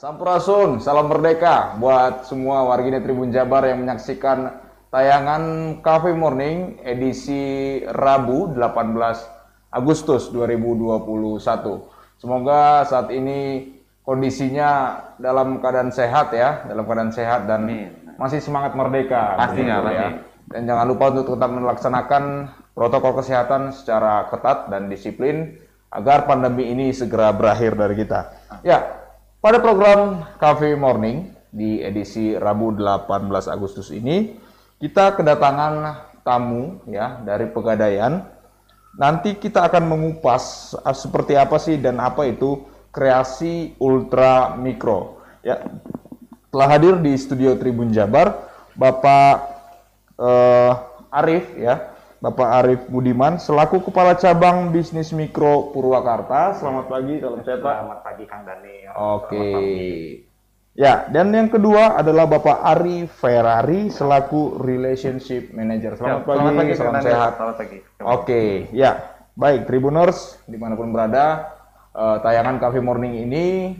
Sampurasun, salam merdeka buat semua warginet Tribun Jabar yang menyaksikan tayangan Cafe Morning edisi Rabu 18 Agustus 2021. Semoga saat ini kondisinya dalam keadaan sehat ya, dalam keadaan sehat dan masih semangat merdeka. Pastinya, begitu ya. Dan jangan lupa untuk tetap melaksanakan protokol kesehatan secara ketat dan disiplin agar pandemi ini segera berakhir dari kita. Ya, pada program Cafe Morning di edisi Rabu 18 Agustus ini, kita kedatangan tamu ya dari Pegadaian. Nanti kita akan mengupas ah, seperti apa sih dan apa itu kreasi ultra mikro. Ya, telah hadir di studio Tribun Jabar Bapak eh, Arif ya, Bapak Arif Budiman selaku Kepala Cabang Bisnis Mikro Purwakarta. Selamat pagi, salam sehat Pak. Selamat pagi Kang Daniel. Oke. Ya, dan yang kedua adalah Bapak Ari Ferrari selaku Relationship Manager. Selamat, pagi, Kang salam Daniel. sehat. Selamat pagi. Oke, ya. Baik, Tribuners di mana pun berada, eh, tayangan Cafe Morning ini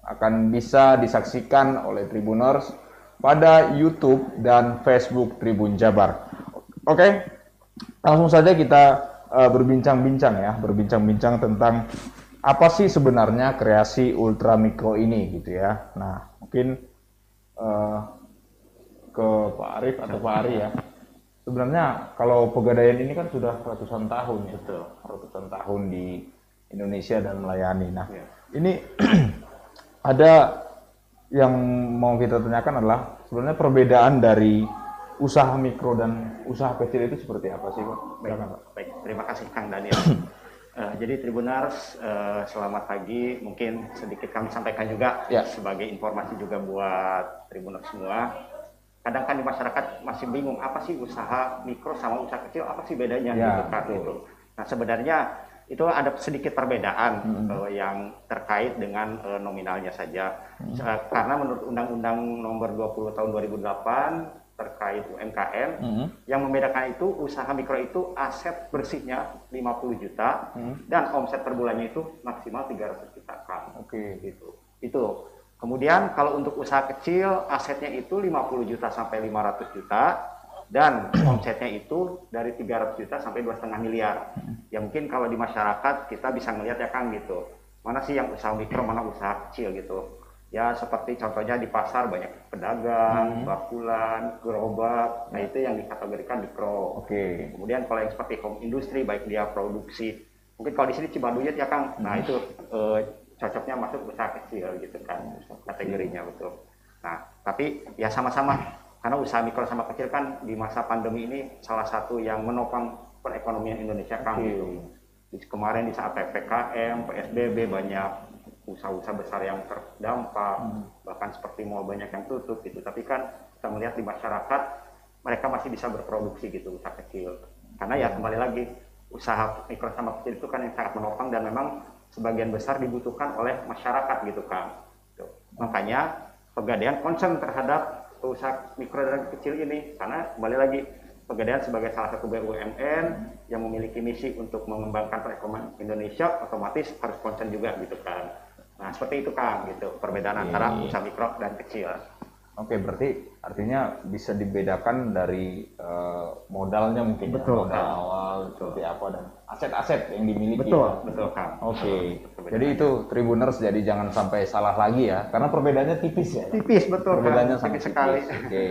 akan bisa disaksikan oleh Tribuners pada YouTube dan Facebook Tribun Jabar. Oke, langsung saja kita eh, berbincang-bincang ya, berbincang-bincang tentang apa sih sebenarnya kreasi ultra mikro ini gitu ya. Nah, mungkin eh, ke Pak Arif atau Pak Ari ya. Sebenarnya kalau pegadaian ini kan sudah ratusan tahun ya, Betul. ratusan tahun di Indonesia dan melayani. Nah, Iya. ini ada yang mau kita tanyakan adalah sebenarnya perbedaan dari usaha mikro dan usaha kecil itu seperti apa sih, Pak? Baik, Pak. baik. Terima kasih Kang Daniel. Eh, jadi Tribunars, eh, selamat pagi. Mungkin sedikit kami sampaikan juga Ya. sebagai informasi juga buat Tribunars semua. Kadang kan di masyarakat masih bingung apa sih usaha mikro sama usaha kecil apa sih bedanya Ya, gitu kan gitu. Nah sebenarnya itu ada sedikit perbedaan Mm-hmm. eh, yang terkait dengan eh, nominalnya saja. Mm-hmm. Eh, karena menurut Undang-Undang Nomor 20 Tahun 2008 terkait UMKM Mhm. yang membedakan itu usaha mikro itu aset bersihnya 50 juta Hmm. dan omset per bulannya itu maksimal 300 juta kan. Oke. Gitu. Itu. Kemudian kalau untuk usaha kecil asetnya itu 50 juta sampai 500 juta dan omsetnya itu dari 300 juta sampai 2,5 miliar. Ya mungkin kalau di masyarakat kita bisa ngelihat ya Kang gitu. Mana sih yang usaha mikro, mana usaha kecil gitu. Ya seperti contohnya di pasar banyak pedagang, bakulan, gerobak. Nah itu yang dikategorikan mikro. Oke. Kemudian kalau yang seperti home industry baik dia produksi, mungkin kalau di sini Cibaduyut ya Kang, nah itu eh, cocoknya masuk usaha kecil gitu kan kategorinya betul. Nah tapi ya sama-sama karena usaha mikro sama kecil kan di masa pandemi ini salah satu yang menopang perekonomian Indonesia Kang gitu. Di- Kemarin di saat ppkm, psbb banyak usaha-usaha besar yang terdampak, bahkan seperti mall banyak yang tutup gitu. Tapi kan kita melihat di masyarakat mereka masih bisa berproduksi gitu usaha kecil. Karena ya kembali lagi usaha mikro sama kecil itu kan yang sangat menopang dan memang sebagian besar dibutuhkan oleh masyarakat gitu kan. Tuh. Makanya pegadaian concern terhadap usaha mikro dan kecil ini karena kembali lagi pegadaian sebagai salah satu BUMN yang memiliki misi untuk mengembangkan perekonomian Indonesia otomatis harus concern juga gitu kan. Nah seperti itu kan gitu perbedaan antara usaha mikro dan kecil. Oke, berarti artinya bisa dibedakan dari eh, modalnya mungkin ya, Betul, modal Kang. awal seperti apa dan aset-aset yang dimiliki. Betul, ya. betul Kang. Oke. Perbedaan. Jadi itu Tribuners jadi jangan sampai salah lagi ya, karena perbedaannya tipis ya. tipis betul Perbedaannya Kang. sangat tipis sekali. Oke.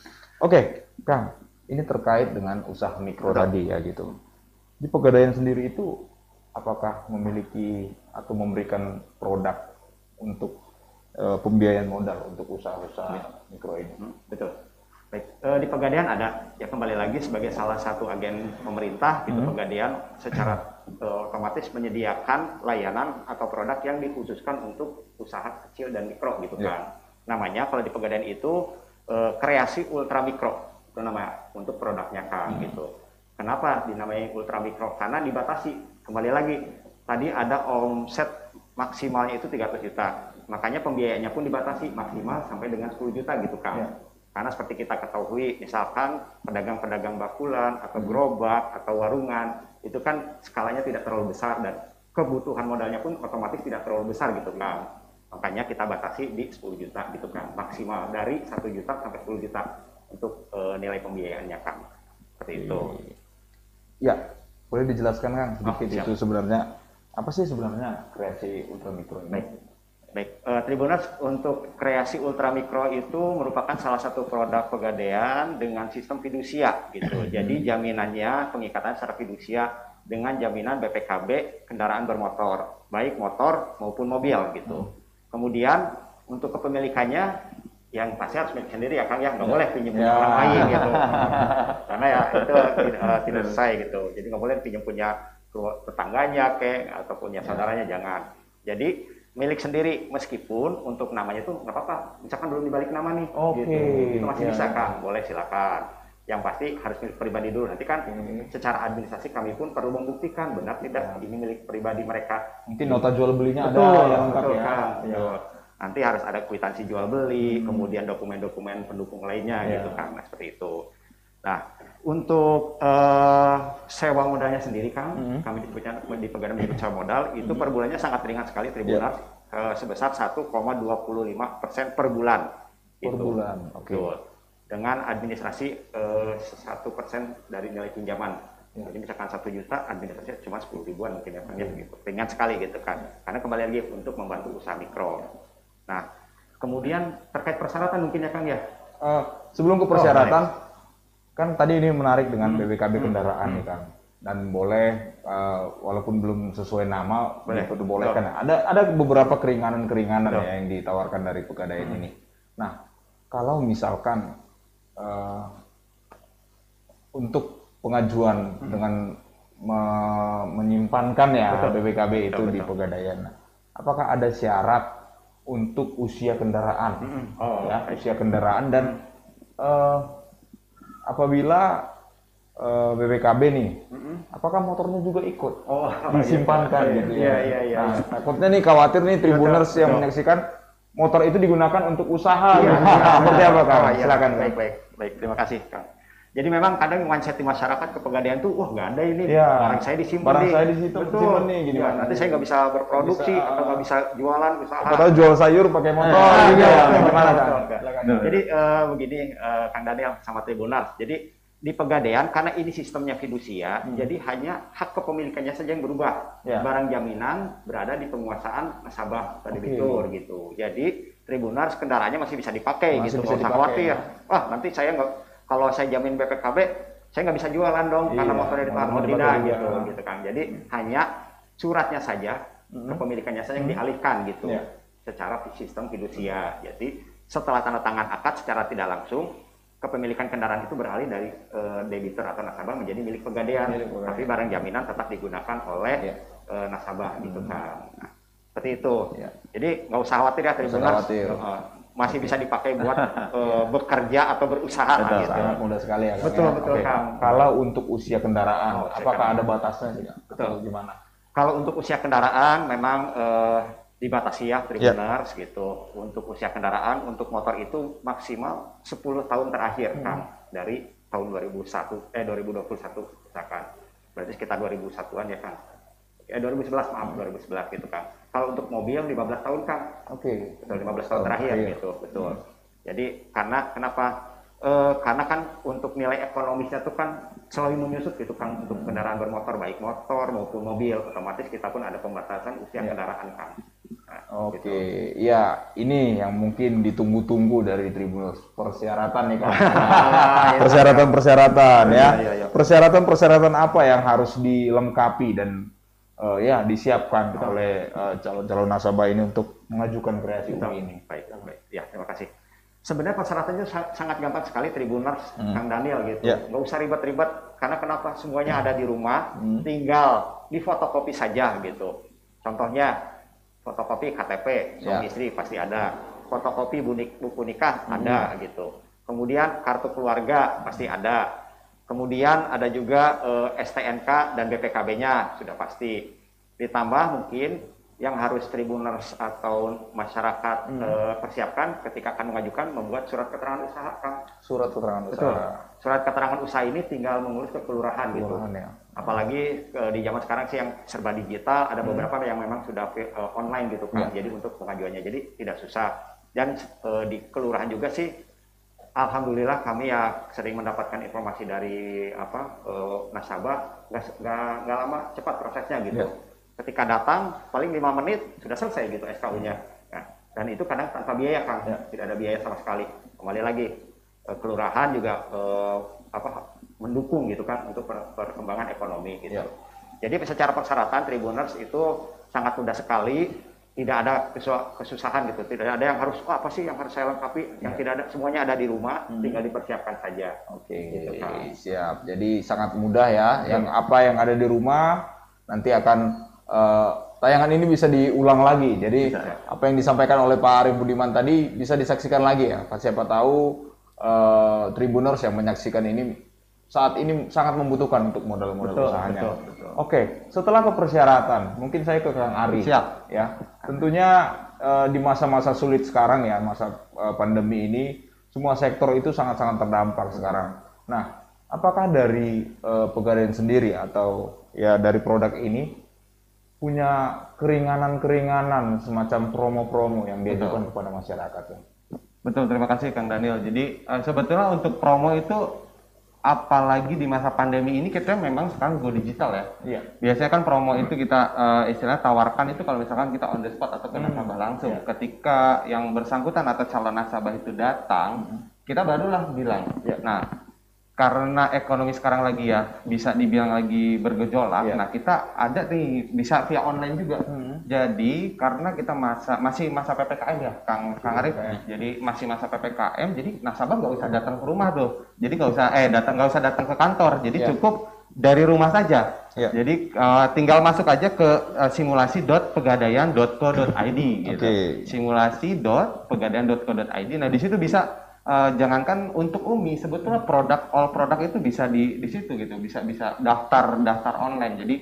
Oke, Kang. Ini terkait dengan usaha mikro Betul. tadi ya gitu. Di Pegadaian sendiri itu apakah memiliki atau memberikan produk untuk eh, pembiayaan modal untuk usaha-usaha mikro ini? Hmm, Betul. Baik, eh, di Pegadaian ada ya kembali lagi sebagai salah satu agen pemerintah gitu Pegadaian secara eh, otomatis menyediakan layanan atau produk yang dikhususkan untuk usaha kecil dan mikro gitu Ya. kan. Namanya kalau di Pegadaian itu eh, kreasi ultra mikro itu nama untuk produknya kan gitu. Kenapa dinamai ultra mikro? Karena dibatasi. Kembali lagi tadi ada omset maksimalnya itu 300 juta. Makanya pembiayaannya pun dibatasi maksimal sampai dengan 10 juta gitu kan. Ya. Karena seperti kita ketahui, misalkan pedagang-pedagang bakulan atau gerobak atau warungan itu kan skalanya tidak terlalu besar dan kebutuhan modalnya pun otomatis tidak terlalu besar gitu kan. Makanya kita batasi di 10 juta gitu kan, maksimal dari 1 juta sampai 10 juta untuk uh, nilai pembiayaannya Kang. Seperti itu. Ya, boleh dijelaskan Kang sedikit Oh, siap. itu sebenarnya apa sih sebenarnya kreasi ultramikro ini? Baik. Baik, eh, Tribuners untuk kreasi ultramikro itu merupakan salah satu produk pegadaian dengan sistem fidusia gitu. Jadi jaminannya pengikatan secara fidusia dengan jaminan BPKB kendaraan bermotor, baik motor maupun mobil gitu. Kemudian untuk kepemilikannya yang pasti harus milik sendiri ya Kang ya, nggak boleh pinjam punya Ya. orang lain gitu. Karena ya itu tidak, eh, tidak selesai gitu. Jadi nggak boleh pinjam punya tetangganya kek atau punya saudaranya jangan. Jadi milik sendiri meskipun untuk namanya itu nggak apa-apa. Misalkan belum dibalik nama nih, Oke, gitu. itu masih ya. bisa Kang, boleh silakan. Yang pasti harus milik pribadi dulu. Nanti kan Hmm. secara administrasi kami pun perlu membuktikan benar tidak ini milik pribadi mereka. Mungkin nota jual belinya Betul, ada yang lengkap betul, ya. Ya. Nanti harus ada kwitansi jual beli, kemudian dokumen-dokumen pendukung lainnya Hmm. Ya. gitu kan, nah, seperti itu. Nah, untuk eh, sewa modalnya sendiri Kang, Hmm. kami di di Pegadaian menyebut sewa modal itu per bulannya sangat ringan sekali Tribunars Ya. eh, sebesar 1,25 persen per bulan. Per Gitu. bulan, oke. Betul. Dengan administrasi eh, satu persen dari nilai pinjaman. Ya. Jadi misalkan satu juta, administrasinya cuma sepuluh ribuan mungkin ya, ya, gitu. Ringan sekali gitu kan. Karena kembali lagi untuk membantu usaha mikro. Nah, kemudian terkait persyaratan mungkin ya Kang ya. Eh, sebelum ke persyaratan, Oh, kan tadi ini menarik dengan Hmm. BPKB kendaraan nih kan, dan boleh eh, walaupun belum sesuai nama Boleh. diperbolehkan. Ada ada beberapa keringanan-keringanan ya yang ditawarkan dari pegadaian ini. Nah, kalau misalkan eh, untuk pengajuan dengan me- menyimpankan ya Betul. BPKB itu Betul, di pegadaian, apakah ada syarat untuk usia kendaraan? Oh, ya, usia kendaraan dan eh, apabila eh, BPKB nih, apakah motornya juga ikut Oh, disimpankan iya. gitu Iya, ya? iya, iya. Nah, takutnya nih khawatir nih tribuners Betul, yang betul. menyaksikan motor itu digunakan untuk usaha. Iya, gitu. iya. Seperti apa kang? Oh, iya. Silakan. Baik, baik, baik. Terima kasih, Kang. Jadi memang kadang mindset di masyarakat ke pegadaian tuh, wah nggak ada ini, Iya. barang saya disimpan Barang nih. saya di situ, Betul. disimpan nih, gini, Ya, nanti saya nggak bisa berproduksi bisa. atau nggak bisa jualan usaha. Atau jual sayur pakai motor Ah, gitu ya? betul, Gimana. Silakan. Jadi eh, begini, eh, Kang Daniel sama Tribunal. Jadi di pegadaian karena ini sistemnya fidusia, jadi hanya hak kepemilikannya saja yang berubah. Hmm. Ya. Barang jaminan berada di penguasaan nasabah atau Oke. debitur gitu. Jadi Tribunal kendaraannya masih bisa dipakai Masih gitu, bisa nggak usah khawatir. ya. Wah nanti saya nggak kalau saya jamin BPKB, saya nggak bisa jualan dong karena Iya, motornya ditahan motor tidak gitu, gitu kan. Jadi hanya suratnya saja, kepemilikannya saja yang dialihkan gitu Iya. secara sistem fidusia. Jadi setelah tanda tangan akad secara tidak langsung kepemilikan kendaraan itu beralih dari eh, debitur atau nasabah menjadi milik pegadaian. Tapi barang jaminan tetap digunakan oleh Iya. eh, nasabah gitu kan. Nah, seperti itu. Iya. Jadi nggak usah khawatir ya Tribuners. Masih bisa dipakai buat eh, bekerja atau berusaha Betul, gitu. sangat mudah sekali ya. Betul, ya. betul, Oke. Kang. Kalau untuk usia kendaraan, Oh, apakah kendaraan. ada batasnya? Kang? Betul. Atau gimana? Kalau untuk usia kendaraan memang eh, dibatasi ya Tribuners gitu. Untuk usia kendaraan untuk motor itu maksimal 10 tahun terakhir Kang dari tahun 2001 eh 2021 misalkan. Berarti sekitar 2001-an ya Kang. Ya 2011 maaf 2011 gitu Kang. Kalau untuk mobil 15 tahun Kang. Oke. Betul 15 tahun terakhir gitu, betul. Jadi karena kenapa? Eh, karena kan untuk nilai ekonomisnya tuh kan selalu menyusut gitu kan untuk kendaraan bermotor baik motor maupun mobil otomatis kita pun ada pembatasan usia Iya. kendaraan kan. Nah, Oke, gitu. ya ini yang mungkin ditunggu-tunggu dari Tribunus persyaratan nih kan. Persyaratan-persyaratan ya. Iya, iya, iya. Persyaratan-persyaratan apa yang harus dilengkapi dan eh, ya disiapkan oleh eh, calon-calon nasabah ini untuk mengajukan kreasi Betul. ini. Baik, baik. Ya, terima kasih. Sebenarnya persyaratannya sa- sangat gampang sekali Tribuners, Kang Daniel gitu. Ya. Nggak usah ribet-ribet karena kenapa semuanya ada di rumah, Hmm. tinggal difotokopi saja gitu. Contohnya fotokopi KTP suami Ya. istri pasti ada, fotokopi buku nikah ada gitu. Kemudian kartu keluarga pasti ada. Kemudian ada juga eh, STNK dan BPKB-nya sudah pasti. Ditambah mungkin yang harus tribuners atau masyarakat eh, persiapkan ketika akan mengajukan membuat surat keterangan usaha Kang. Surat keterangan Betul. usaha. Surat keterangan usaha ini tinggal mengurus ke kelurahan gitu. Ya. apalagi uh, di zaman sekarang sih yang serba digital ada hmm. beberapa yang memang sudah uh, online gitu kan ya. jadi untuk pengajuannya jadi tidak susah dan uh, di kelurahan juga sih alhamdulillah kami ya sering mendapatkan informasi dari apa uh, nasabah nggak lama cepat prosesnya gitu ya. ketika datang paling lima menit sudah selesai gitu SKU-nya nah, dan itu kadang tanpa biaya kang ya. tidak ada biaya sama sekali kembali lagi uh, kelurahan juga uh, apa mendukung gitu kan untuk perkembangan ekonomi gitu. Ya. Jadi secara persyaratan Tribuners itu sangat mudah sekali, tidak ada kesusahan gitu, tidak ada yang harus oh, apa sih yang harus saya lengkapi, yang ya. tidak ada semuanya ada di rumah, hmm. tinggal dipersiapkan saja. Oke, gitu, kan. siap. Jadi sangat mudah ya, ya, yang apa yang ada di rumah nanti akan uh, tayangan ini bisa diulang lagi. Jadi bisa, ya. apa yang disampaikan oleh Pak Arif Budiman tadi bisa disaksikan lagi ya. Siapa tahu uh, Tribuners yang menyaksikan ini saat ini sangat membutuhkan untuk modal-modal usahanya. Betul, betul. Oke, setelah ke persyaratan, mungkin saya ke Kang Ari. Siap. Ya, tentunya uh, di masa-masa sulit sekarang ya, masa uh, pandemi ini, semua sektor itu sangat-sangat terdampak sekarang. Nah, apakah dari uh, pegadaian sendiri atau ya dari produk ini punya keringanan-keringanan semacam promo-promo yang diajukan kepada masyarakat? Ya? Betul, terima kasih Kang Daniel. Jadi uh, sebetulnya untuk promo itu apalagi di masa pandemi ini kita memang sekarang go digital ya. Iya. Biasanya kan promo itu kita uh, istilah tawarkan itu kalau misalkan kita on the spot atau ke hmm. nasabah langsung. Iya. Ketika yang bersangkutan atau calon nasabah itu datang, hmm. kita barulah bilang. Iya. Nah, karena ekonomi sekarang lagi ya bisa dibilang lagi bergejolak. Yeah. Nah kita ada nih bisa via online juga. Hmm. Jadi karena kita masa masih masa ppkm ya, Kang Kang Arif. Jadi masih masa ppkm, jadi nasabah nggak usah datang ke rumah tuh. Jadi nggak usah eh datang nggak usah datang ke kantor. Jadi yeah. cukup dari rumah saja. Yeah. Jadi uh, tinggal masuk aja ke uh, simulasi.pegadaian.co.id gitu. Okay. Simulasi.pegadaian.co.id. Nah di situ bisa uh, jangankan untuk Umi sebetulnya produk all produk itu bisa di di situ gitu bisa bisa daftar daftar online jadi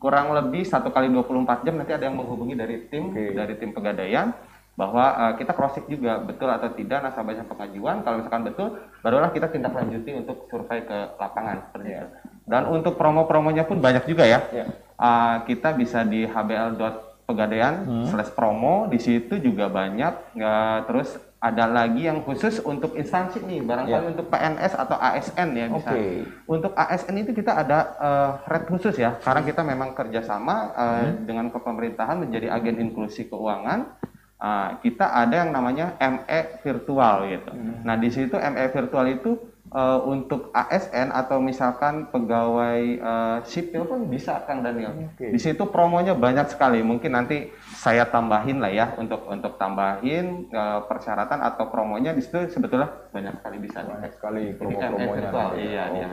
kurang lebih satu kali 24 jam nanti ada yang menghubungi dari tim okay. dari tim pegadaian bahwa uh, kita cross check juga betul atau tidak nasabahnya pengajuan kalau misalkan betul barulah kita tindak lanjuti untuk survei ke lapangan seperti yeah. itu dan untuk promo-promonya pun banyak juga ya yeah. uh, kita bisa di hbl pegadaian hmm. slash promo di situ juga banyak uh, terus ada lagi yang khusus untuk instansi nih barangkali yeah. untuk PNS atau ASN ya misalnya. Okay. Untuk ASN itu kita ada uh, red khusus ya karena kita memang kerjasama uh, hmm. dengan kepemerintahan menjadi agen inklusi keuangan. Uh, kita ada yang namanya ME virtual gitu. Hmm. Nah di situ ME virtual itu uh, untuk ASN atau misalkan pegawai uh, sipil pun bisa Kang Daniel. Okay. Di situ promonya banyak sekali. Mungkin nanti saya tambahin lah ya untuk untuk tambahin uh, persyaratan atau promonya di situ sebetulnya banyak sekali bisa. Banyak sekali promo-promonya. Iya, iya.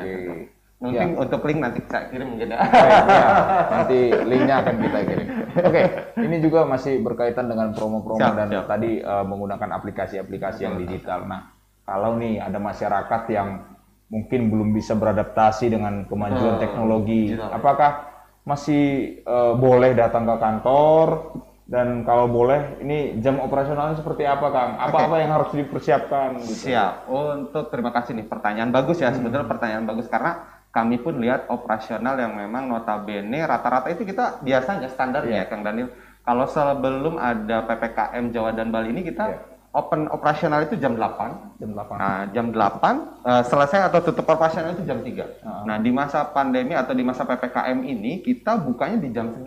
Mungkin ya. untuk link nanti saya kirim mungkin ya. ya. Nanti linknya akan kita kirim. Oke, okay. ini juga masih berkaitan dengan promo-promo dan siap. tadi uh, menggunakan aplikasi-aplikasi yang digital. Nah, kalau nih ada masyarakat yang mungkin belum bisa beradaptasi dengan kemajuan uh, teknologi, gitu. apakah masih uh, boleh datang ke kantor dan kalau boleh ini jam operasionalnya seperti apa Kang? Apa-apa okay. yang harus dipersiapkan? Gitu. Siap. Untuk terima kasih nih pertanyaan bagus ya hmm. sebetulnya pertanyaan bagus karena kami pun lihat operasional yang memang notabene rata-rata itu kita biasanya standarnya yeah. Kang Daniel. Kalau sebelum ada PPKM Jawa dan Bali ini kita yeah open operasional itu jam 8. Jam 8. Nah, jam 8 uh, eh, selesai atau tutup operasional itu jam 3. Uh -huh. Nah, di masa pandemi atau di masa PPKM ini kita bukanya di jam 9,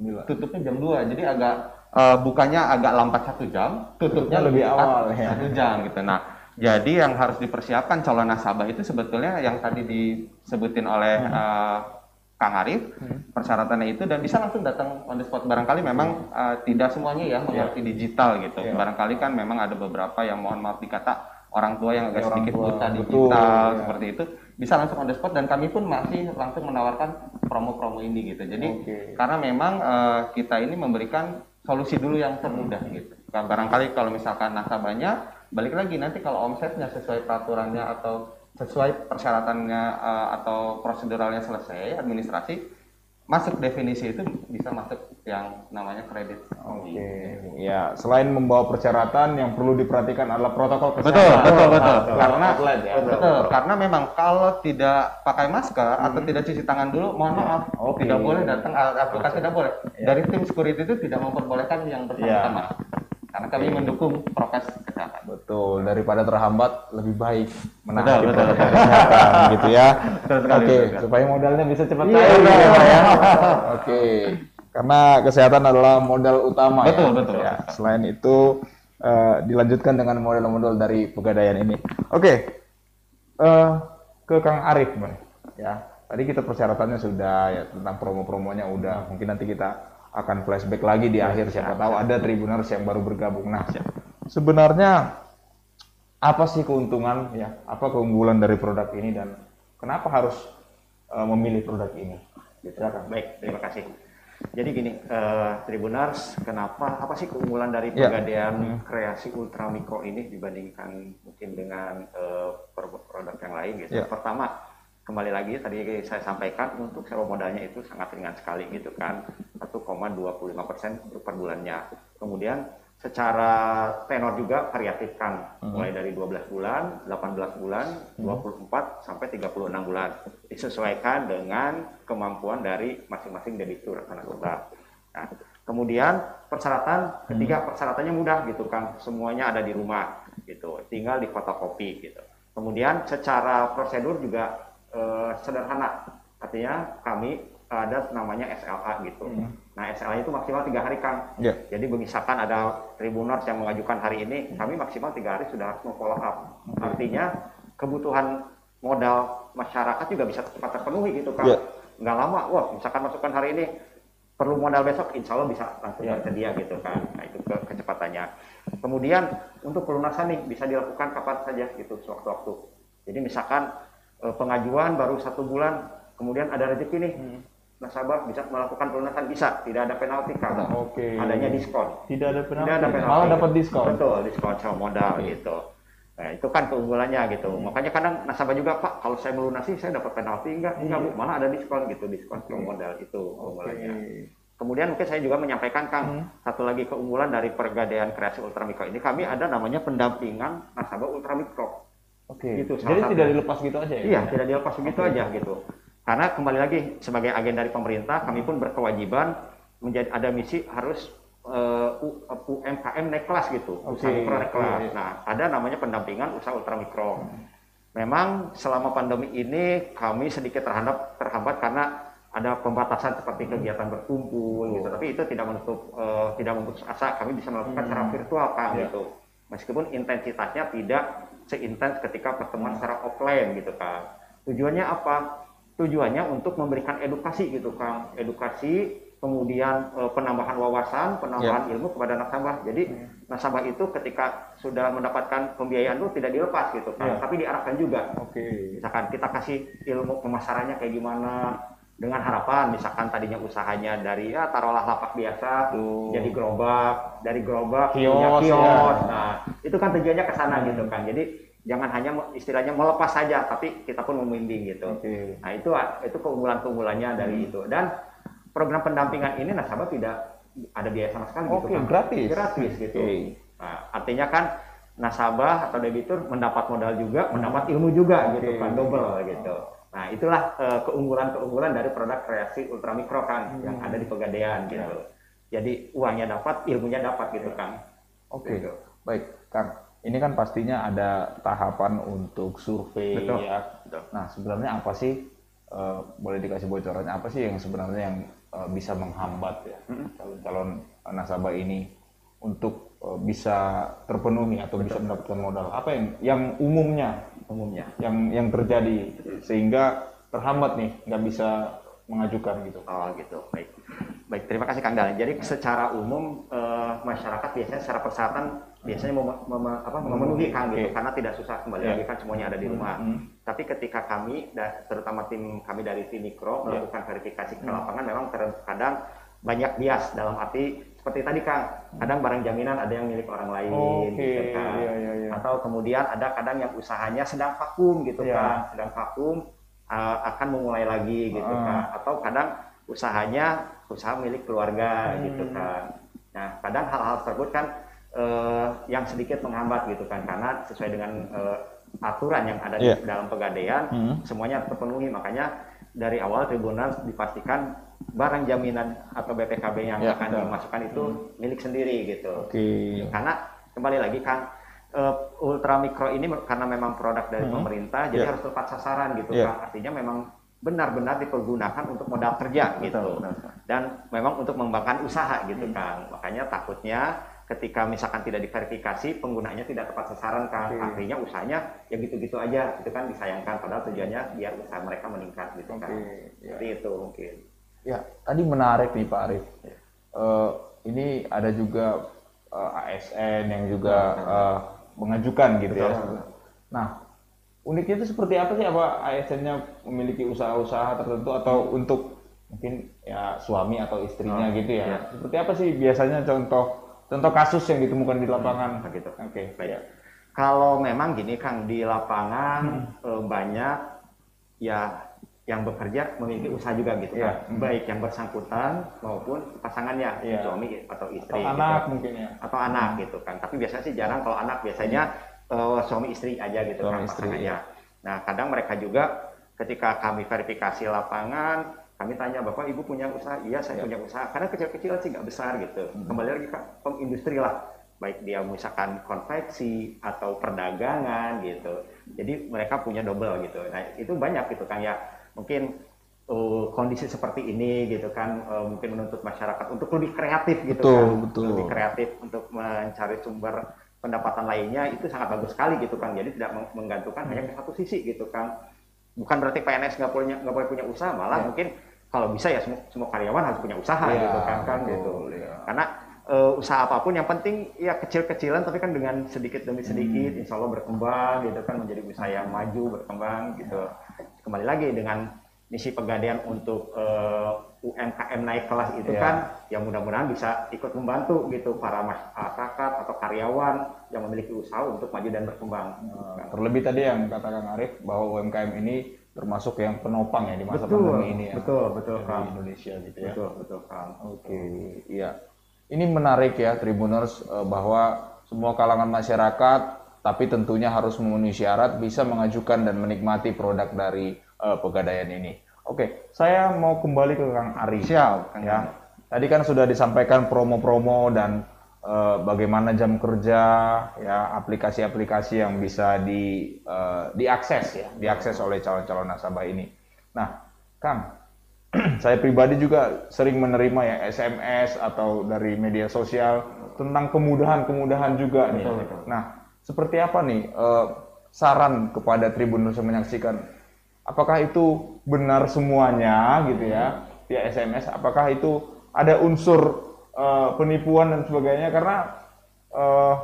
9. tutupnya jam 2. Jadi agak uh, bukanya agak lambat satu jam, tutupnya lebih awal ya. Satu jam gitu. Nah, jadi yang harus dipersiapkan calon nasabah itu sebetulnya yang tadi disebutin oleh uh, Kang Arif hmm. persyaratannya itu dan bisa langsung datang on the spot barangkali memang uh, tidak semuanya ya mengerti yeah. digital gitu yeah. barangkali kan memang ada beberapa yang mohon maaf dikata orang tua yang agak ya, sedikit buta digital betul, ya. seperti itu bisa langsung on the spot dan kami pun masih langsung menawarkan promo-promo ini gitu jadi okay. karena memang uh, kita ini memberikan solusi dulu yang termudah gitu barangkali kalau misalkan nasabahnya balik lagi nanti kalau omsetnya sesuai peraturannya atau sesuai persyaratannya uh, atau proseduralnya selesai administrasi masuk definisi itu bisa masuk yang namanya kredit. Oke, ya selain membawa persyaratan yang perlu diperhatikan adalah protokol Betul, kesehatan. betul, betul. Nah, Karena outlet ya. betul, karena memang kalau tidak pakai masker atau tidak cuci tangan dulu, mohon maaf, Oke. tidak boleh datang aplikasi tidak boleh. Dari tim security itu tidak memperbolehkan yang bersangkutan Ya. masuk. Karena kami mendukung prokes. Betul, daripada terhambat lebih baik menaati Betul, betul, protokol betul. gitu ya. Oke, sekali. supaya modalnya bisa cepat Iya, cair iya, gitu ya, Pak, ya. iya. Oke. Karena kesehatan adalah modal utama Betul, ya. betul. Ya, selain itu eh, dilanjutkan dengan model-model dari pegadaian ini. Oke. eh, ke Kang Arif, Bang. Ya. Tadi kita persyaratannya sudah ya tentang promo-promonya udah. Mungkin nanti kita akan flashback lagi di akhir siapa tahu ada tribuners yang baru bergabung. Nah, sebenarnya apa sih keuntungan ya apa keunggulan dari produk ini dan kenapa harus eh, memilih produk ini gitu ya kan Baik, terima kasih. Jadi gini, eh, Tribunars, kenapa apa sih keunggulan dari Ya. pegadaian kreasi ultra mikro ini dibandingkan mungkin dengan eh, produk yang lain gitu? Ya. Pertama, kembali lagi tadi saya sampaikan untuk sewa modalnya itu sangat ringan sekali gitu kan, 1,25% per bulannya. Kemudian secara tenor juga variatif kan, mulai dari 12 bulan, 18 bulan, 24 sampai 36 bulan. Disesuaikan dengan kemampuan dari masing-masing debitur nasabah. Nah, kemudian persyaratan ketiga persyaratannya mudah gitu kan, semuanya ada di rumah gitu, tinggal di fotokopi gitu. Kemudian secara prosedur juga eh, sederhana, artinya kami ada namanya SLA gitu. Nah SLA itu maksimal tiga hari kang. ya Jadi misalkan ada tribuners yang mengajukan hari ini, kami maksimal tiga hari sudah harus follow up. Artinya kebutuhan modal masyarakat juga bisa cepat terpenuhi gitu kan. Iya. Nggak lama, wah misalkan masukkan hari ini perlu modal besok, insya Allah bisa langsung Iya. tersedia gitu kan. Nah itu ke kecepatannya. Kemudian untuk pelunasan nih bisa dilakukan kapan saja gitu sewaktu-waktu. Jadi misalkan eh, pengajuan baru satu bulan, kemudian ada rezeki nih, nasabah bisa melakukan pelunasan bisa, tidak ada penalti kan. oke Adanya diskon. tidak ada penalti Tidak ada penalti. malah dapat diskon Betul, diskon sewa modal Oke. gitu. Nah, itu kan keunggulannya gitu. Makanya kadang nasabah juga, Pak, kalau saya melunasi saya dapat penalti enggak? Enggak, Bu. Malah ada diskon gitu, diskon sewa modal itu keunggulannya. Kemudian mungkin saya juga menyampaikan Kang, satu lagi keunggulan dari pergadaian kreasi ultramikro ini kami ada namanya pendampingan nasabah ultramikro. oke Gitu, salah jadi satu. tidak dilepas gitu aja ya Iya, tidak dilepas begitu aja gitu. Karena kembali lagi sebagai agen dari pemerintah, kami pun berkewajiban menjadi ada misi harus eh, U- UMKM naik kelas gitu, usaha Oke, mikro naik kelas. oke. Nah, ada namanya pendampingan usaha ultramikro. Memang selama pandemi ini kami sedikit terhambat terhambat karena ada pembatasan seperti kegiatan berkumpul gitu. Tapi itu tidak menutup eh, tidak memutus asa kami bisa melakukan secara virtual kan Iya. gitu. Meskipun intensitasnya tidak seintens ketika pertemuan secara offline gitu kan. Tujuannya apa? Tujuannya untuk memberikan edukasi gitu Kang. Edukasi, kemudian eh, penambahan wawasan, penambahan ilmu kepada nasabah. Jadi nasabah itu ketika sudah mendapatkan pembiayaan itu tidak dilepas gitu kan, Iya. tapi diarahkan juga. oke Misalkan kita kasih ilmu pemasarannya kayak gimana dengan harapan misalkan tadinya usahanya dari ya taruhlah lapak biasa Tuh. jadi gerobak dari gerobak Kios, punya kios ya. nah itu kan tujuannya ke sana gitu kan jadi jangan hanya istilahnya melepas saja tapi kita pun membimbing gitu. Oke. Nah itu itu keunggulan keunggulannya dari itu. Dan program pendampingan ini nasabah tidak ada biaya sama sekali Oke, gitu kan gratis. gratis gitu. Oke. nah, artinya kan nasabah atau debitur mendapat modal juga mendapat ilmu juga gitu Oke. kan double gitu. Nah itulah eh, keunggulan-keunggulan dari produk kreasi ultramikro kan yang Hmm. ada di pegadaian gitu. Jadi uangnya dapat ilmunya dapat gitu kan Oke, Gitu. baik, Kang. Ini kan pastinya ada tahapan untuk survei Betul, ya. betul. Nah, sebenarnya apa sih? eh, boleh dikasih bocorannya apa sih yang sebenarnya yang eh, bisa menghambat ya calon-calon nasabah ini untuk eh, bisa terpenuhi atau bisa mendapatkan modal? Apa yang yang umumnya umumnya yang yang terjadi sehingga terhambat nih nggak bisa mengajukan gitu? Oh gitu, baik. Baik, terima kasih Kang Dal. Jadi secara umum eh, masyarakat biasanya secara persyaratan biasanya mem- mem- apa, memenuhi Kang gitu, Oke. karena tidak susah kembali Ya. lagi kan semuanya ada di rumah. Hmm. Tapi ketika kami, terutama tim kami dari tim mikro Ya. melakukan verifikasi ke Hmm. lapangan, memang terkadang banyak bias dalam arti seperti tadi Kang, kadang barang jaminan ada yang milik orang lain, Oke, gitu kan. iya, iya, iya. Atau kemudian ada kadang yang usahanya sedang vakum gitu Ya. kan, sedang vakum uh, akan memulai lagi gitu Ah. kan atau kadang usahanya usaha milik keluarga gitu kan. Nah, kadang hal-hal tersebut kan eh, yang sedikit menghambat gitu kan karena sesuai dengan eh, aturan yang ada Iya. di dalam pegadaian Hmm. semuanya terpenuhi makanya dari awal tribunal dipastikan barang jaminan atau BPKB yang Ya, akan betul. dimasukkan itu milik sendiri gitu. Oke. Karena kembali lagi kan eh, ultra mikro ini karena memang produk dari Hmm. pemerintah jadi Ya. harus tepat sasaran gitu Ya. kan. Artinya memang benar-benar dipergunakan untuk modal kerja gitu. Dan memang untuk mengembangkan usaha gitu Hmm. kan. Makanya takutnya ketika misalkan tidak diverifikasi penggunanya tidak tepat sasaran kan. Oke. Artinya usahanya ya gitu-gitu aja. Itu kan disayangkan padahal tujuannya biar usaha mereka meningkat gitu kan. Oke, ya. Seperti itu mungkin. Ya, tadi menarik nih Pak Arif. Ya. Eh, ini ada juga eh, ASN yang juga eh, mengajukan gitu ya. Betul. Nah, uniknya itu seperti apa sih? Apa ASN-nya memiliki usaha-usaha tertentu atau untuk mungkin ya suami atau istrinya Oh, gitu ya? iya. Seperti apa sih biasanya contoh contoh kasus yang ditemukan di lapangan? Begitu. Oke, Baik. ya. Kalau memang gini Kang di lapangan Hmm. eh, banyak ya yang bekerja memiliki usaha juga gitu Iya. kan. Baik yang bersangkutan maupun pasangannya, Iya. suami atau istri Atau gitu. anak mungkin ya. atau anak gitu kan. Tapi biasanya sih jarang kalau anak biasanya eh, suami istri aja gitu Suami kan istri, pasangannya. Nah, kadang mereka juga ketika kami verifikasi lapangan, kami tanya Bapak Ibu punya usaha? Iya, saya Ya. punya usaha. Karena kecil-kecilan sih nggak besar gitu. Kembali lagi ke pem- industri lah. Baik dia misalkan konveksi atau perdagangan gitu. Jadi mereka punya double gitu. Nah, itu banyak gitu kan ya. Mungkin uh, kondisi seperti ini gitu kan uh, mungkin menuntut masyarakat untuk lebih kreatif gitu Betul, kan. betul. Lebih kreatif untuk mencari sumber pendapatan lainnya itu sangat bagus sekali gitu kan. Jadi tidak meng- menggantungkan hanya ke satu sisi gitu kan. Bukan berarti PNS nggak punya nggak boleh punya usaha, malah Ya. mungkin kalau bisa ya semua, semua karyawan harus punya usaha Ya, gitu kan kan betul, gitu. ya. Karena eh, usaha apa pun yang penting ya kecil-kecilan tapi kan dengan sedikit demi sedikit Hmm. insya Allah berkembang gitu kan menjadi usaha yang maju berkembang gitu. Kembali lagi dengan misi pegadaian untuk eh, UMKM naik kelas itu Ya. kan ya mudah-mudahan bisa ikut membantu gitu para masyarakat atau karyawan yang memiliki usaha untuk maju dan berkembang. Nah, terlebih tadi yang kata Kang Arif bahwa UMKM ini termasuk yang penopang ya di masa pandemi ini ya. betul, betul, di Kang. Indonesia gitu ya. Betul, betul, Kang. Oke, iya. Ini menarik ya Tribuners eh, bahwa semua kalangan masyarakat tapi tentunya harus memenuhi syarat bisa mengajukan dan menikmati produk dari eh, pegadaian ini. Oke, saya mau kembali ke Kang Ari. Siap, Kang ya. Tadi kan sudah disampaikan promo-promo dan eh, bagaimana jam kerja, ya aplikasi-aplikasi yang bisa di eh, diakses ya, diakses oleh calon-calon nasabah ini. Nah, Kang, saya pribadi juga sering menerima ya SMS atau dari media sosial tentang kemudahan-kemudahan juga nih. Betul, betul. Nah, seperti apa nih eh, saran kepada Tribunus yang menyaksikan? Apakah itu benar semuanya gitu ya via SMS? Apakah itu ada unsur eh, penipuan dan sebagainya? Karena eh,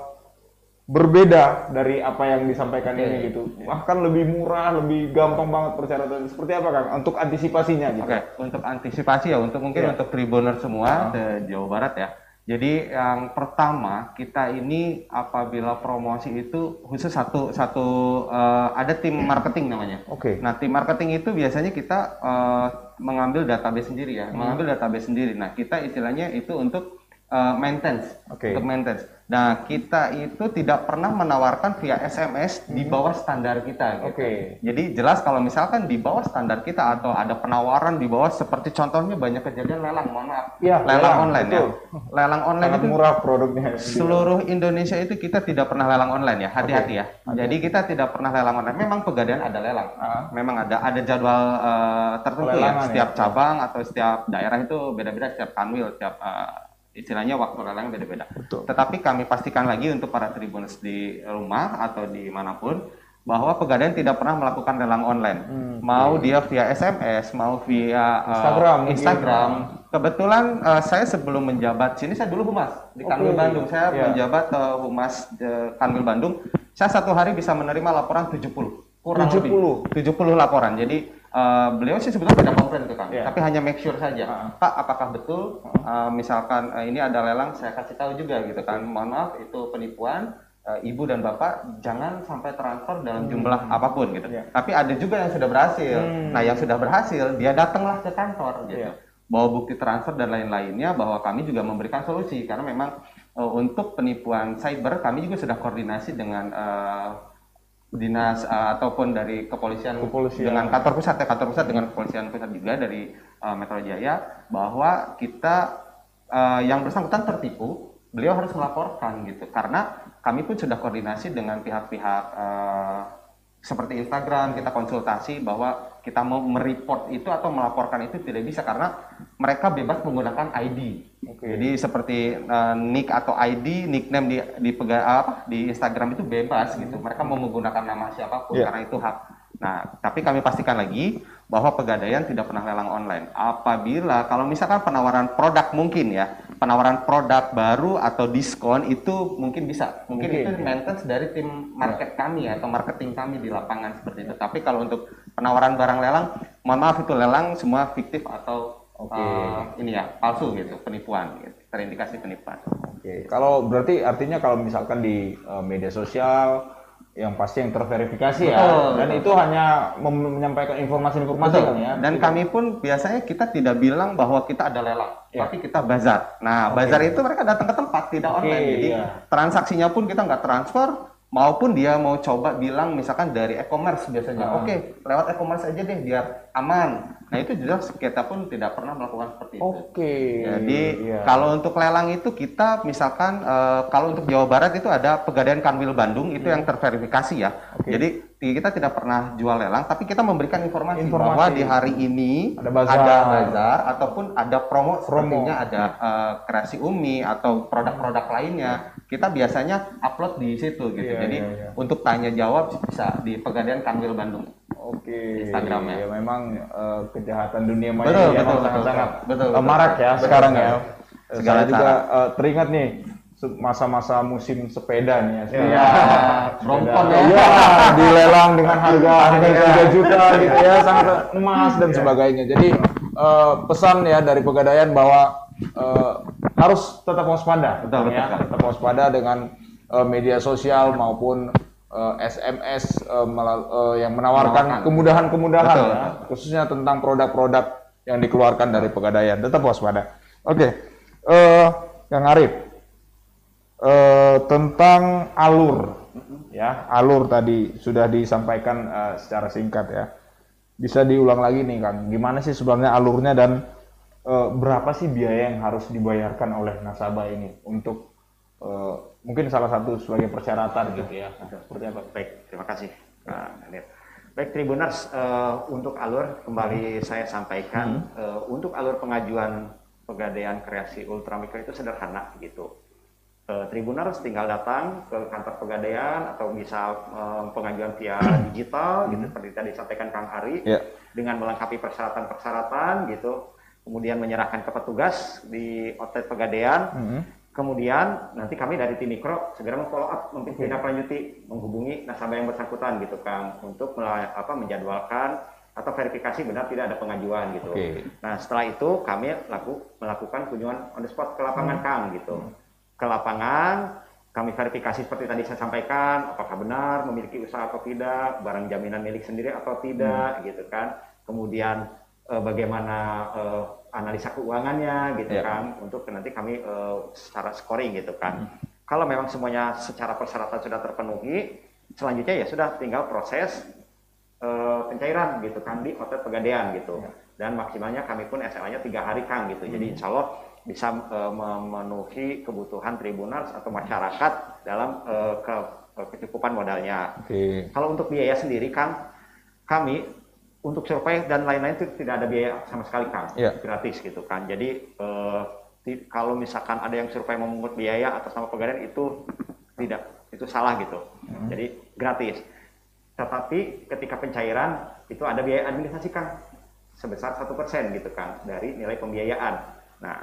berbeda dari apa yang disampaikan Iya, ini gitu. Bahkan lebih murah, lebih gampang banget persyaratan. Seperti apa Kang? Untuk antisipasinya gitu. Oke, untuk antisipasi ya, untuk mungkin Iya. untuk tribuner semua Ah. di Jawa Barat ya. Jadi yang pertama kita ini apabila promosi itu khusus satu satu eh, ada tim marketing namanya. Oke. Nah tim marketing itu biasanya kita eh, mengambil database sendiri Hmm. ya, mengambil database sendiri. Nah kita istilahnya itu untuk eh, maintenance, Oke. untuk maintenance. Nah kita itu tidak pernah menawarkan via SMS di bawah standar kita. Gitu. Hmm. Oke. Jadi jelas kalau misalkan di bawah standar kita atau ada penawaran di bawah seperti contohnya banyak kejadian lelang, mohon maaf. Iya, lelang, lelang, online betul. ya. Lelang online Sangat itu murah produknya. seluruh Indonesia itu kita tidak pernah lelang online ya. Hati-hati ya. Hati-hati. Jadi kita tidak pernah lelang online. Memang pegadaian ada lelang. Ah. Memang ada ada jadwal eh, tertentu ya. Setiap ya. cabang atau setiap daerah itu beda-beda setiap kanwil, setiap eh, istilahnya waktu lelangnya beda-beda. Tetapi kami pastikan lagi untuk para tribuners di rumah atau di mana pun bahwa pegadaian tidak pernah melakukan lelang online. mau dia via SMS, mau via uh, Instagram mungkin. Instagram. Kebetulan uh, saya sebelum menjabat sini saya dulu humas di Kanwil Oke. Bandung. Saya Iya. menjabat uh, humas uh, Kanwil Bandung. Saya satu hari bisa menerima laporan 70. Kurang 70? lebih 70 laporan. Jadi uh, beliau sih sebetulnya tidak komplain itu Kang, Iya. tapi hanya make sure saja. Ah. Pak, apakah betul uh, misalkan uh, ini ada lelang, saya kasih tahu juga gitu kan. Mohon maaf itu penipuan. Uh, ibu dan bapak jangan sampai transfer dalam jumlah apa pun gitu. Iya. Tapi ada juga yang sudah berhasil. Hmm. Nah, yang sudah berhasil dia datanglah ke kantor gitu. Iya. bawa bukti transfer dan lain-lainnya bahwa kami juga memberikan solusi karena memang uh, untuk penipuan cyber kami juga sudah koordinasi dengan uh, dinas uh, ataupun dari kepolisian, Kepolisian. dengan kantor pusat ya kantor pusat dengan kepolisian pusat juga dari uh, Metro Jaya bahwa kita uh, yang bersangkutan tertipu beliau harus melaporkan gitu karena kami pun sudah koordinasi dengan pihak-pihak uh, seperti Instagram kita konsultasi bahwa kita mau mereport itu atau melaporkan itu tidak bisa karena mereka bebas menggunakan ID. Oke. Jadi seperti uh, nick atau ID, nickname di di pega, apa di Instagram itu bebas gitu. Mereka mau menggunakan nama siapa pun Iya. karena itu hak. Nah, tapi kami pastikan lagi bahwa pegadaian tidak pernah lelang online. Apabila kalau misalkan penawaran produk mungkin ya, penawaran produk baru atau diskon itu mungkin bisa. Mungkin, Mungkin, itu ya. maintenance dari tim market kami ya, atau marketing kami di lapangan seperti itu. Tapi kalau untuk penawaran barang lelang, mohon maaf itu lelang semua fiktif atau Oke. eh, ini ya palsu gitu, penipuan, gitu. terindikasi penipuan. Oke, kalau berarti artinya kalau misalkan di eh, media sosial yang pasti yang terverifikasi ya, Betul, dan betul. itu hanya menyampaikan informasi-informasi Betul. kan ya. Dan kami pun biasanya kita tidak bilang bahwa kita ada lelang, Ya. tapi kita bazar. Nah, Oke. bazar itu mereka datang ke tempat tidak Oke, online. Jadi iya. transaksinya pun kita nggak transfer maupun dia mau coba bilang misalkan dari e-commerce biasanya. Ah. Oke, lewat e-commerce aja deh biar aman. Nah, itu jelas kita pun tidak pernah melakukan seperti itu. Oke. Jadi iya. kalau untuk lelang itu kita misalkan eh, kalau untuk Jawa Barat itu ada Pegadaian Kanwil Bandung itu yang terverifikasi ya. Oke. Jadi kita tidak pernah jual lelang tapi kita memberikan informasi, Informasi. bahwa di hari ini Ada bazar. bazar ataupun ada promo, Promo. sepertinya ada eh, kreasi Umi atau produk-produk lainnya. Kita biasanya upload di situ gitu. Iya, Jadi iya, iya. untuk tanya jawab bisa di Pegadaian Kanwil Bandung. Oke. Instagramnya. Ya memang eh, kejahatan dunia maya Betul, betul, emang betul, sangat-sangat betul, eh, betul. marak ya Betul sekarang sekali. ya. Segala Saya juga eh, teringat nih masa-masa musim sepeda nih ya. Iya. Brompton ya. Iya, dilelang dengan harga harga 3 juta gitu ya, sangat emas dan sebagainya. Jadi eh, pesan ya dari pegadaian bahwa eh, harus tetap waspada, Betul, ya, sekali. tetap waspada dengan eh, media sosial maupun eh, SMS melal- eh, yang menawarkan kemudahan-kemudahan Betul, ya, khususnya tentang produk-produk yang dikeluarkan dari pegadaian. Tetap waspada. Oke, eh Kang Arif, eh, tentang alur, ya alur tadi sudah disampaikan eh, secara singkat ya. Bisa diulang lagi nih Kang, gimana sih sebenarnya alurnya dan eh, berapa sih biaya yang harus dibayarkan oleh nasabah ini untuk eh, mungkin salah satu sebagai persyaratan gitu ya. Seperti apa? Baik, terima kasih. Anir. Baik, Tribuners, eh, untuk alur kembali saya sampaikan, eh, untuk alur pengajuan pegadaian kreasi ultramikro itu sederhana gitu. Eh, Tribuners tinggal datang ke kantor pegadaian atau bisa eh, pengajuan via digital gitu seperti tadi disampaikan Kang Ari Ya. dengan melengkapi persyaratan-persyaratan gitu, kemudian menyerahkan ke petugas di outlet pegadaian. Mhm. Kemudian nanti kami dari tim mikro segera memfollow up, menindaklanjuti, menghubungi nasabah yang bersangkutan gitu Kang untuk apa, menjadwalkan atau verifikasi benar tidak ada pengajuan gitu. Oke. Nah setelah itu kami laku, melakukan kunjungan on the spot ke lapangan Kang gitu. Ke lapangan kami verifikasi seperti tadi saya sampaikan apakah benar memiliki usaha atau tidak, barang jaminan milik sendiri atau tidak gitu kan. Kemudian eh, bagaimana eh, analisa keuangannya gitu Ya. kan untuk nanti kami eh, secara scoring gitu kan. Kalau memang semuanya secara persyaratan sudah terpenuhi, selanjutnya ya sudah tinggal proses eh, pencairan gitu kan di outlet pegadaian gitu. Dan maksimalnya kami pun SLA-nya tiga hari Kang gitu. Jadi insya Allah bisa eh, memenuhi kebutuhan tribunals atau masyarakat dalam eh, ke- kecukupan modalnya. Oke. Kalau untuk biaya sendiri, Kang, kami untuk survei dan lain-lain itu tidak ada biaya sama sekali, Kang. Iya. Gratis gitu kan. Jadi eh, ti- kalau misalkan ada yang survei memungut biaya atas nama pegadaian itu tidak, itu salah gitu. Jadi gratis. Tetapi ketika pencairan itu ada biaya administrasi, Kang, sebesar satu persen gitu kan dari nilai pembiayaan. Nah,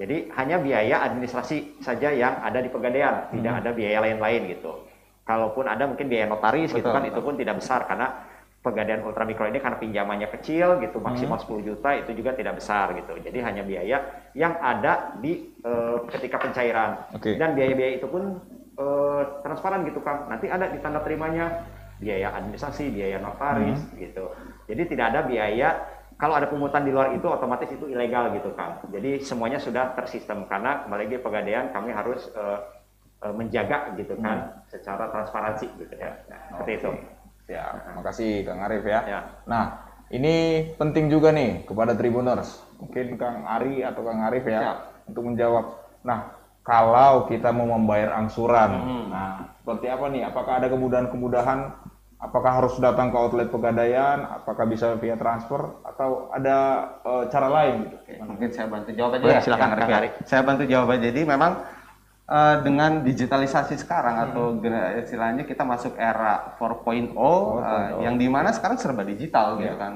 jadi hanya biaya administrasi saja yang ada di pegadaian, tidak ada biaya lain-lain gitu. Kalaupun ada mungkin biaya notaris gitu Betul, kan, betul. itu pun tidak besar karena pegadaian ultramikro ini karena pinjamannya kecil gitu, maksimal 10 juta itu juga tidak besar gitu. Jadi hanya biaya yang ada di eh, ketika pencairan. Oke. Dan biaya-biaya itu pun eh, transparan gitu Kang. Nanti ada di tanda terimanya biaya administrasi, biaya notaris gitu. Jadi tidak ada biaya kalau ada pungutan di luar itu otomatis itu ilegal gitu kan. Jadi semuanya sudah tersistem karena kembali lagi pegadaian kami harus uh, uh, menjaga gitu kan hmm. secara transparansi gitu ya. Nah, seperti itu. Ya, makasih Kang Arif ya. ya. Nah, ini penting juga nih kepada Tribuners. Mungkin Kang Ari atau Kang Arif ya, ya. untuk menjawab. Nah, kalau kita mau membayar angsuran, hmm. nah seperti apa nih? Apakah ada kemudahan-kemudahan Apakah harus datang ke outlet pegadaian? Apakah bisa via transfer atau ada uh, cara lain? Gitu? Oke, mungkin saya bantu jawab aja. ya, silakan ya, Kak Saya bantu jawab aja. Jadi memang uh, dengan digitalisasi sekarang hmm. atau istilahnya kita masuk era 4.0 uh, yang di mana sekarang serba digital yeah. gitu kan.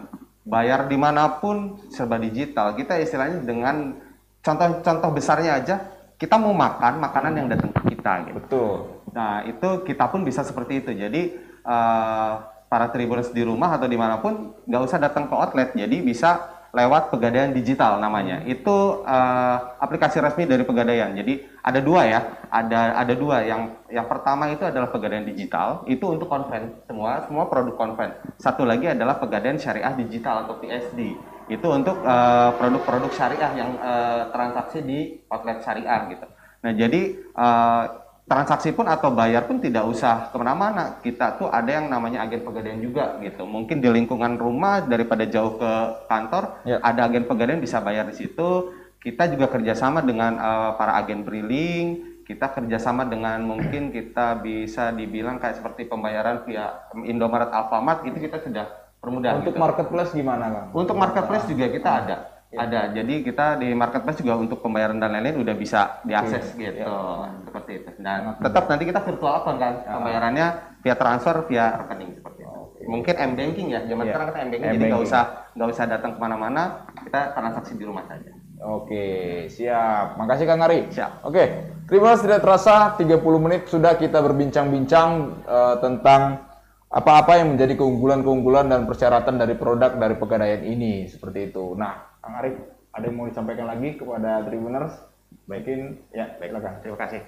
Bayar di mana pun serba digital. Kita istilahnya dengan contoh-contoh besarnya aja kita mau makan makanan yang datang ke kita gitu. Betul. Nah itu kita pun bisa seperti itu. Jadi uh, para tribuners di rumah atau di mana pun nggak usah datang ke outlet jadi bisa lewat pegadaian digital namanya. Itu uh, aplikasi resmi dari pegadaian. Jadi ada dua ya. Ada ada dua. Yang yang pertama itu adalah pegadaian digital. Itu untuk konven. Semua semua produk konven. Satu lagi adalah pegadaian syariah digital atau PSD itu untuk uh, produk-produk syariah yang uh, transaksi di outlet syariah gitu. Nah jadi uh, transaksi pun atau bayar pun tidak usah ke mana-mana. Kita tuh ada yang namanya agen pegadaian juga gitu. Mungkin di lingkungan rumah daripada jauh ke kantor, ya. ada agen pegadaian bisa bayar di situ. Kita juga kerjasama dengan uh, para agen briling. Kita kerjasama dengan mungkin kita bisa dibilang kayak seperti pembayaran via Indomaret, Alfamart itu kita sudah permudah. Untuk gitu. marketplace gimana kan? Untuk marketplace juga kita ada Ya. Ada. Jadi kita di marketplace juga untuk pembayaran dan lain-lain udah bisa diakses okay. gitu. Ya. Seperti itu. Dan tetap nanti kita virtual account kan. Ya. Pembayarannya via transfer via rekening seperti itu. Okay. Mungkin M banking ya. Zaman ya. sekarang kita M banking jadi nggak usah nggak usah datang ke mana-mana. Kita transaksi di rumah saja. Oke, siap. Makasih Kang Ari. Siap. Oke, terima kasih tidak terasa 30 menit sudah kita berbincang-bincang uh, tentang apa-apa yang menjadi keunggulan-keunggulan dan persyaratan dari produk dari pegadaian ini seperti itu. Nah, Kang Arif, ada yang mau disampaikan lagi kepada Tribuners? Baikin, ya, baik, terima kasih.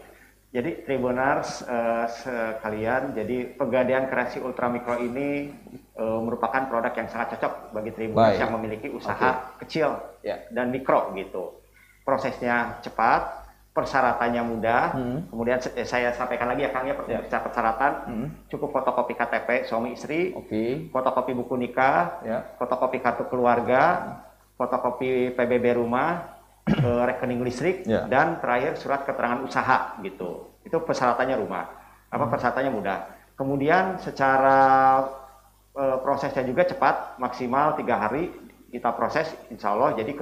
Jadi Tribuners uh, sekalian, jadi pegadaian kreasi ultramikro ini uh, merupakan produk yang sangat cocok bagi Tribuners Baik. yang memiliki usaha okay. kecil ya. dan mikro gitu. Prosesnya cepat, persyaratannya mudah. Hmm. Kemudian eh, saya sampaikan lagi ya Kang ya, ya. persyaratan hmm. cukup fotokopi KTP suami istri, okay. fotokopi buku nikah, ya. fotokopi kartu keluarga, fotokopi PBB rumah, ke rekening listrik, yeah. dan terakhir surat keterangan usaha gitu. Itu persyaratannya rumah. Apa hmm. persyaratannya mudah. Kemudian secara e, prosesnya juga cepat, maksimal tiga hari kita proses, insya Allah. Jadi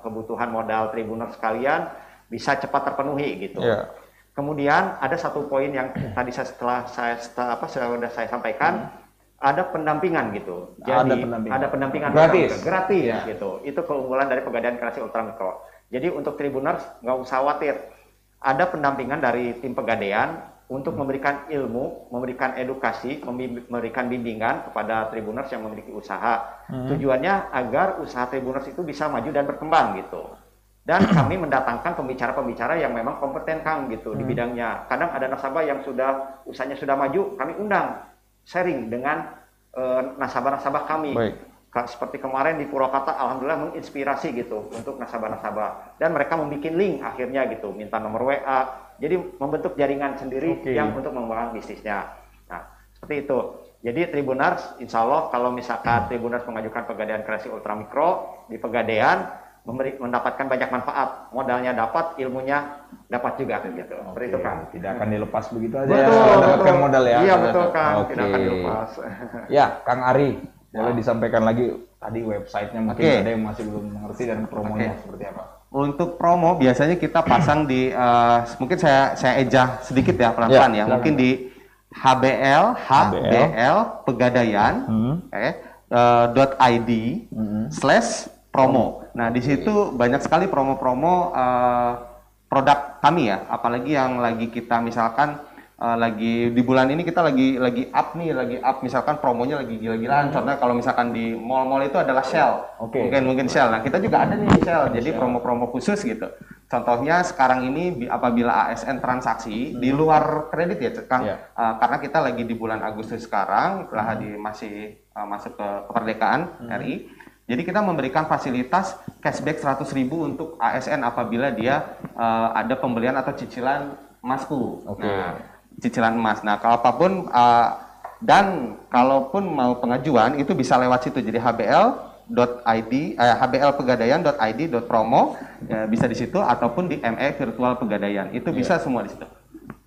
kebutuhan modal tribuner sekalian bisa cepat terpenuhi gitu. Yeah. Kemudian ada satu poin yang tadi saya setelah saya setelah apa sudah saya sampaikan. Hmm ada pendampingan gitu. Jadi ada pendampingan, ada pendampingan gratis, gratis ya. gitu. Itu keunggulan dari pegadaian kreasi ultramikro. Jadi untuk tribuners nggak usah khawatir. Ada pendampingan dari tim pegadaian untuk memberikan ilmu, memberikan edukasi, memberikan bimbingan kepada tribuners yang memiliki usaha. Hmm. Tujuannya agar usaha tribuners itu bisa maju dan berkembang gitu. Dan kami mendatangkan pembicara-pembicara yang memang kompeten Kang gitu hmm. di bidangnya. Kadang ada nasabah yang sudah usahanya sudah maju, kami undang sharing dengan eh, nasabah-nasabah kami. Baik. Seperti kemarin di Purwakarta, alhamdulillah menginspirasi gitu untuk nasabah-nasabah dan mereka membuat link akhirnya gitu, minta nomor WA, jadi membentuk jaringan sendiri okay. yang untuk mengembangkan bisnisnya. Nah, seperti itu. Jadi Tribunars, insya Allah kalau misalkan Tribunars mengajukan pegadaian kreasi ultramikro di pegadaian, memberi, mendapatkan banyak manfaat. Modalnya dapat, ilmunya dapat juga gitu. Oke, Seperti itu kan. Tidak akan dilepas begitu aja betul, ya. Mendapatkan modal ya. Iya betul kan. Oke. Tidak akan dilepas. ya, Kang Ari, boleh ya. disampaikan lagi tadi websitenya mungkin okay. ada yang masih belum mengerti dan promonya okay. seperti apa? Untuk promo biasanya kita pasang di uh, mungkin saya saya ejah sedikit ya pelan-pelan ya, ya. Mungkin di HBL HBL, Pegadaian hmm. eh, uh, .id hmm. slash promo. Nah, di situ banyak sekali promo-promo uh, produk kami ya, apalagi yang lagi kita misalkan uh, lagi di bulan ini kita lagi lagi up nih, lagi up misalkan promonya lagi gila-gilaan. Hmm. Contohnya kalau misalkan di mall-mall itu adalah Shell. Okay. Mungkin mungkin Shell. Nah, kita juga ada nih Shell. Jadi promo-promo khusus gitu. Contohnya sekarang ini apabila ASN transaksi hmm. di luar kredit ya, Kang. Yeah. Uh, karena kita lagi di bulan Agustus sekarang, telah hmm. di masih uh, masuk ke kemerdekaan hmm. RI Jadi kita memberikan fasilitas cashback 100.000 untuk ASN apabila dia eh, ada pembelian atau cicilan emasku. Oke. Nah, cicilan emas. Nah, kalau apa pun eh, dan kalaupun mau pengajuan itu bisa lewat situ. Jadi hbl.id eh, hblpegadaian.id.promo ya, bisa di situ ataupun di ME virtual pegadaian. Itu bisa semua di situ.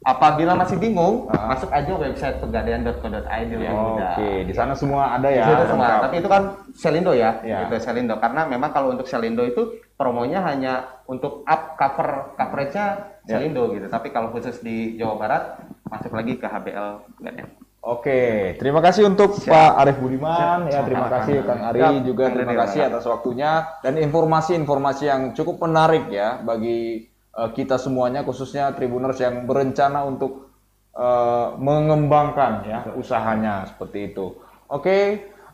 Apabila masih bingung, Ah. masuk aja website pegadaian.co.id lebih mudah. Oke, di sana semua ada Di ya. situ semua. Tapi itu kan Selindo ya, Ya. itu Selindo. Karena memang kalau untuk Selindo itu promonya hanya untuk up cover coveragenya Ya. Selindo gitu. Tapi kalau khusus di Jawa Barat masuk lagi ke HBL Pegadaian. Oke, terima kasih untuk Pak Arif Budiman ya, Siap. terima Siap. kasih Kang Ari Siap. juga terima kasih atas waktunya dan informasi-informasi yang cukup menarik ya bagi eh, kita semuanya khususnya Tribuners yang berencana untuk eh, mengembangkan ya usahanya seperti itu. Oke,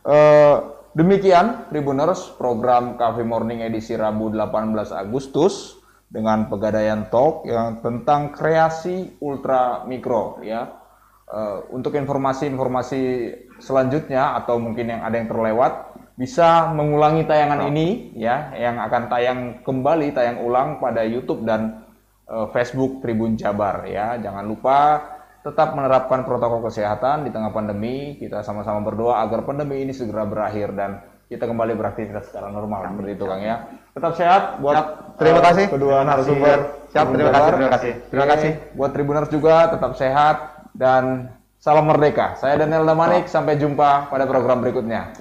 eh, demikian Tribuners program Cafe Morning edisi Rabu 18 Agustus dengan Pegadaian Talk yang tentang kreasi ultra mikro ya. Eh, untuk informasi-informasi selanjutnya atau mungkin yang ada yang terlewat bisa mengulangi tayangan ini ya yang akan tayang kembali tayang ulang pada YouTube dan eh, Facebook Tribun Jabar ya. Jangan lupa tetap menerapkan protokol kesehatan di tengah pandemi. Kita sama-sama berdoa agar pandemi ini segera berakhir dan kita kembali beraktivitas secara normal seperti itu Kang ya. Tetap sehat buat Siap. Terima eh, kasih. kedua Terima kasih. narasumber. Siap, terima kasih, terima kasih. Terima Oke, kasih. Buat Tribuners juga tetap sehat dan salam merdeka. Saya Daniel Damanik, sampai jumpa pada program berikutnya.